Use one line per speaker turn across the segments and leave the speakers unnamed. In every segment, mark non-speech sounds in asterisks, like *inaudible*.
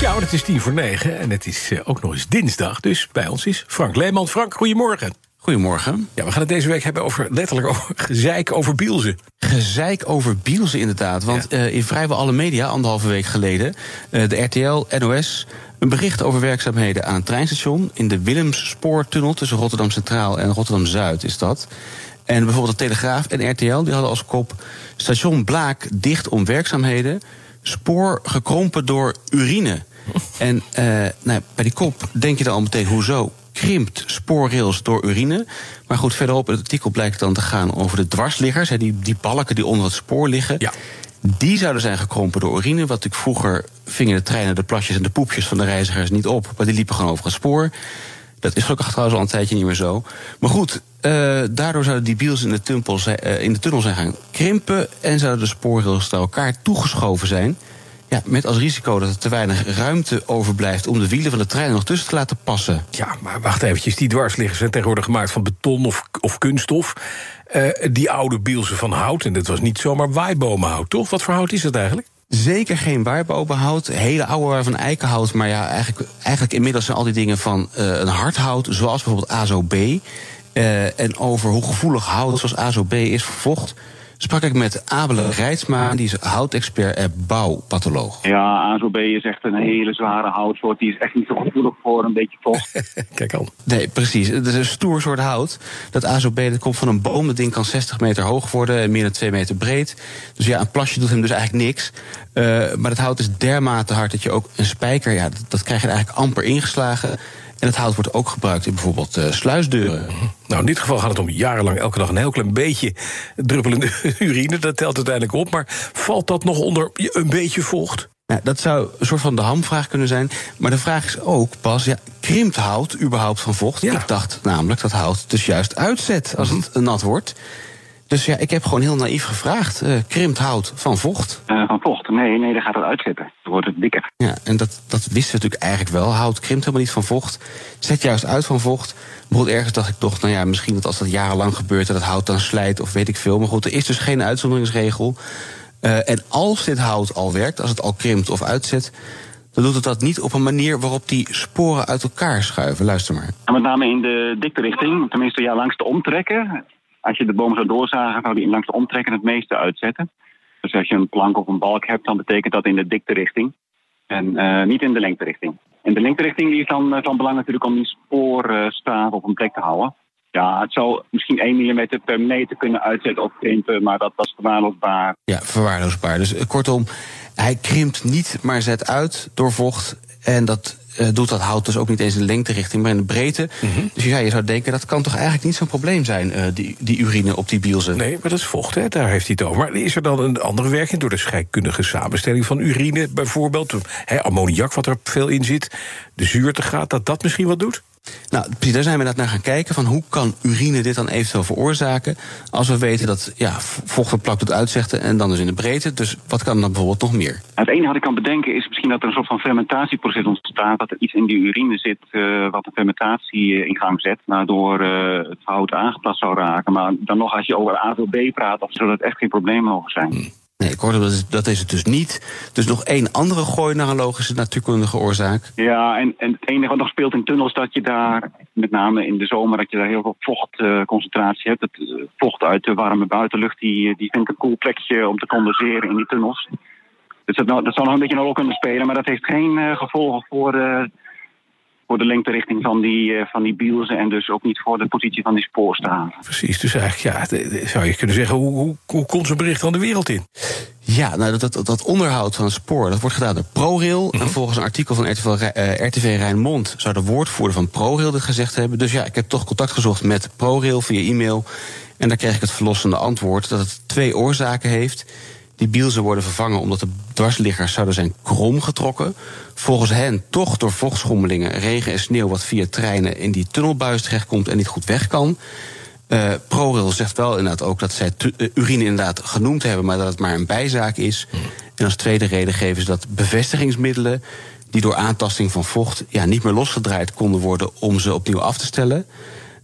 Ja, het is tien voor negen en het is eh, ook nog eens dinsdag. Dus bij ons is Frank Leeman. Frank, goedemorgen.
Goedemorgen.
Ja, we gaan het deze week hebben over letterlijk over *laughs* gezeik over Bielsen.
Gezeik over Bielsen, inderdaad. Want eh, in vrijwel alle media, anderhalve week geleden, eh, de RTL, NOS, een bericht over werkzaamheden aan het treinstation. In de Willemsspoortunnel tussen Rotterdam Centraal en Rotterdam Zuid is dat. En bijvoorbeeld de Telegraaf en RTL die hadden als kop: Station Blaak dicht om werkzaamheden. Spoor gekrompen door urine. *laughs* En eh, nou, bij die kop denk je dan al meteen: hoezo? Krimpt spoorrails door urine. Maar goed, verderop in het artikel blijkt dan te gaan over de dwarsliggers. Hè, die, die balken die onder het spoor liggen.
Ja.
Die zouden zijn gekrompen door urine. Wat ik vroeger vingen de treinen, de plasjes en de poepjes van de reizigers niet op. Maar die liepen gewoon over het spoor. Dat is gelukkig trouwens al een tijdje niet meer zo. Maar goed, uh, daardoor zouden die biels in de, tunnel, uh, in de tunnel zijn gaan krimpen. En zouden de spoorrails naar elkaar toegeschoven zijn. Ja, met als risico dat er te weinig ruimte overblijft om de wielen van de trein nog tussen te laten passen.
Ja, maar wacht eventjes. Die dwarsliggers zijn tegenwoordig gemaakt van beton of, of kunststof. Uh, die oude bielsen van hout, en dat was niet zomaar waaibomenhout, toch? Wat voor hout is dat eigenlijk?
Zeker geen waaibomenhout. Hele oude waren van eikenhout. Maar ja, eigenlijk, eigenlijk inmiddels zijn al die dingen van uh, een hardhout, zoals bijvoorbeeld AZOB. Uh, en over hoe gevoelig hout zoals AZOB is voor vocht sprak ik met Abele Rijtsma, die is houtexpert en bouwpatholoog.
Ja, AZOB is echt een hele zware houtsoort. Die is echt niet zo gevoelig voor een beetje vocht. *laughs*
Kijk al.
Nee, precies. Het is een stoer soort hout. Dat AZOB dat komt van een boom. Dat ding kan 60 meter hoog worden en meer dan 2 meter breed. Dus ja, een plasje doet hem dus eigenlijk niks. Uh, maar het hout is dermate hard dat je ook een spijker, ja, dat, dat krijg je eigenlijk amper ingeslagen. En het hout wordt ook gebruikt in bijvoorbeeld uh, sluisdeuren.
Nou, in dit geval gaat het om jarenlang elke dag een heel klein beetje druppelende *laughs* urine. Dat telt uiteindelijk op. Maar valt dat nog onder een beetje vocht?
Ja, dat zou een soort van de hamvraag kunnen zijn. Maar de vraag is ook pas, ja, krimpt hout überhaupt van vocht? Ja. Ik dacht namelijk dat hout dus juist uitzet als het nat wordt. Dus ja, ik heb gewoon heel naïef gevraagd. Uh, krimpt hout van vocht?
Uh, van vocht? Nee, nee, dan gaat het uitzetten. Dan wordt het dikker.
Ja, en dat, dat wisten we natuurlijk eigenlijk wel. Hout krimpt helemaal niet van vocht. Zet juist uit van vocht. Bijvoorbeeld ergens dacht ik toch, nou ja, misschien dat als dat jarenlang gebeurt... dat het hout dan slijt of weet ik veel. Maar goed, er is dus geen uitzonderingsregel. Uh, en als dit hout al werkt, als het al krimpt of uitzet... dan doet het dat niet op een manier waarop die sporen uit elkaar schuiven. Luister maar.
En met name in de dikte richting, tenminste ja, langs de omtrekken als je de boom zou doorzagen, zou die langs de omtrekken het meeste uitzetten. Dus als je een plank of een balk hebt, dan betekent dat in de dikte richting. En uh, niet in de lengte richting. In de lengte richting is dan uh, van belang natuurlijk om die spoorstaaf op een plek te houden. Ja, het zou misschien 1 mm per meter kunnen uitzetten of krimpen, maar dat, is verwaarloosbaar.
Ja, verwaarloosbaar. Dus uh, kortom, hij krimpt niet, maar zet uit door vocht. En dat uh, doet dat hout dus ook niet eens in de lengterichting, maar in de breedte. Mm -hmm. Dus ja, je zou denken, dat kan toch eigenlijk niet zo'n probleem zijn, uh, die, die urine op die bielzen.
Nee, maar dat is vocht, hè? daar heeft hij het over. Maar is er dan een andere werking door de scheikundige samenstelling van urine bijvoorbeeld? Hè, ammoniak, wat er veel in zit, de zuurtegraad, dat dat misschien wat doet?
Nou, precies, daar zijn we net naar gaan kijken. Van hoe kan urine dit dan eventueel veroorzaken? Als we weten dat ja, vocht en plak doet uitzetten en dan dus in de breedte. Dus wat kan dan bijvoorbeeld nog meer?
Het enige wat ik kan bedenken is misschien dat er een soort van fermentatieproces ontstaat. Dat er iets in die urine zit uh, wat een fermentatie in gang zet. Waardoor uh, het hout aangetast zou raken. Maar dan nog als je over AVB praat, of zou dat echt geen probleem mogen zijn.
Hmm. Nee, ik hoorde dat is, dat is het dus niet. Dus nog één andere gooi naar een logische natuurkundige oorzaak.
Ja, en, en het enige wat nog speelt in tunnels... dat je daar, met name in de zomer... dat je daar heel veel vochtconcentratie uh, hebt. Het uh, vocht uit de warme buitenlucht... die, die vindt een cool plekje om te condenseren in die tunnels. Dus dat, dat zou nog een beetje een rol kunnen spelen... maar dat heeft geen gevolgen voor voor de lengterichting van die, uh, van die bielzen... en dus ook niet voor de positie van die spoorstaven.
Precies, dus eigenlijk ja, de, de, zou je kunnen zeggen... hoe, hoe, hoe komt zo'n bericht dan de wereld in?
Ja, nou, dat, dat, dat onderhoud van het spoor dat wordt gedaan door ProRail. Mm -hmm. En volgens een artikel van RTV, uh, RTV Rijnmond... zou de woordvoerder van ProRail dit gezegd hebben. Dus ja, ik heb toch contact gezocht met ProRail via e-mail... en daar kreeg ik het verlossende antwoord dat het twee oorzaken heeft... Die bielzen worden vervangen omdat de dwarsliggers zouden zijn krom getrokken. Volgens hen toch door vochtschommelingen, regen en sneeuw... wat via treinen in die tunnelbuis terechtkomt en niet goed weg kan. Uh, ProRail zegt wel inderdaad ook dat zij uh, urine inderdaad genoemd hebben... maar dat het maar een bijzaak is. En als tweede reden geven ze dat bevestigingsmiddelen... die door aantasting van vocht ja, niet meer losgedraaid konden worden... om ze opnieuw af te stellen...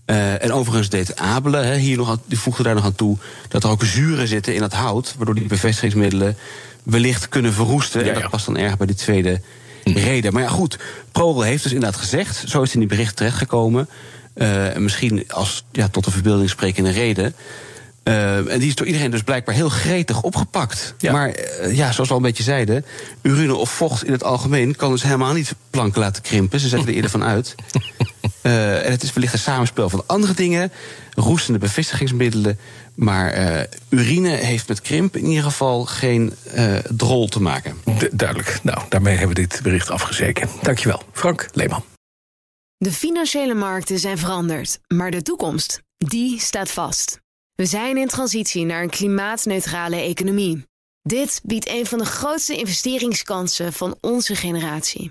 Uh, en overigens deed Abele, he, hier nog, die voegde daar nog aan toe... dat er ook zuren zitten in het hout... waardoor die bevestigingsmiddelen wellicht kunnen verroesten. Ja, en dat past dan erg bij die tweede reden. Maar ja, goed, ProRail heeft dus inderdaad gezegd... zo is het in die bericht terechtgekomen... Uh, misschien als ja, tot een verbeelding sprekende reden... Uh, en die is door iedereen dus blijkbaar heel gretig opgepakt. Ja. Maar uh, ja, zoals we al een beetje zeiden, urine of vocht in het algemeen kan dus helemaal niet planken laten krimpen. Ze zetten er eerder van uit. *laughs* Uh, en het is wellicht een samenspel van andere dingen, roestende bevestigingsmiddelen. Maar urine heeft met krimp in ieder geval geen drol te maken.
Du duidelijk. Nou, daarmee hebben we dit bericht afgezeken. Dankjewel, Frank Leeman.
De financiële markten zijn veranderd, maar de toekomst, die staat vast. We zijn in transitie naar een klimaatneutrale economie. Dit biedt een van de grootste investeringskansen van onze generatie.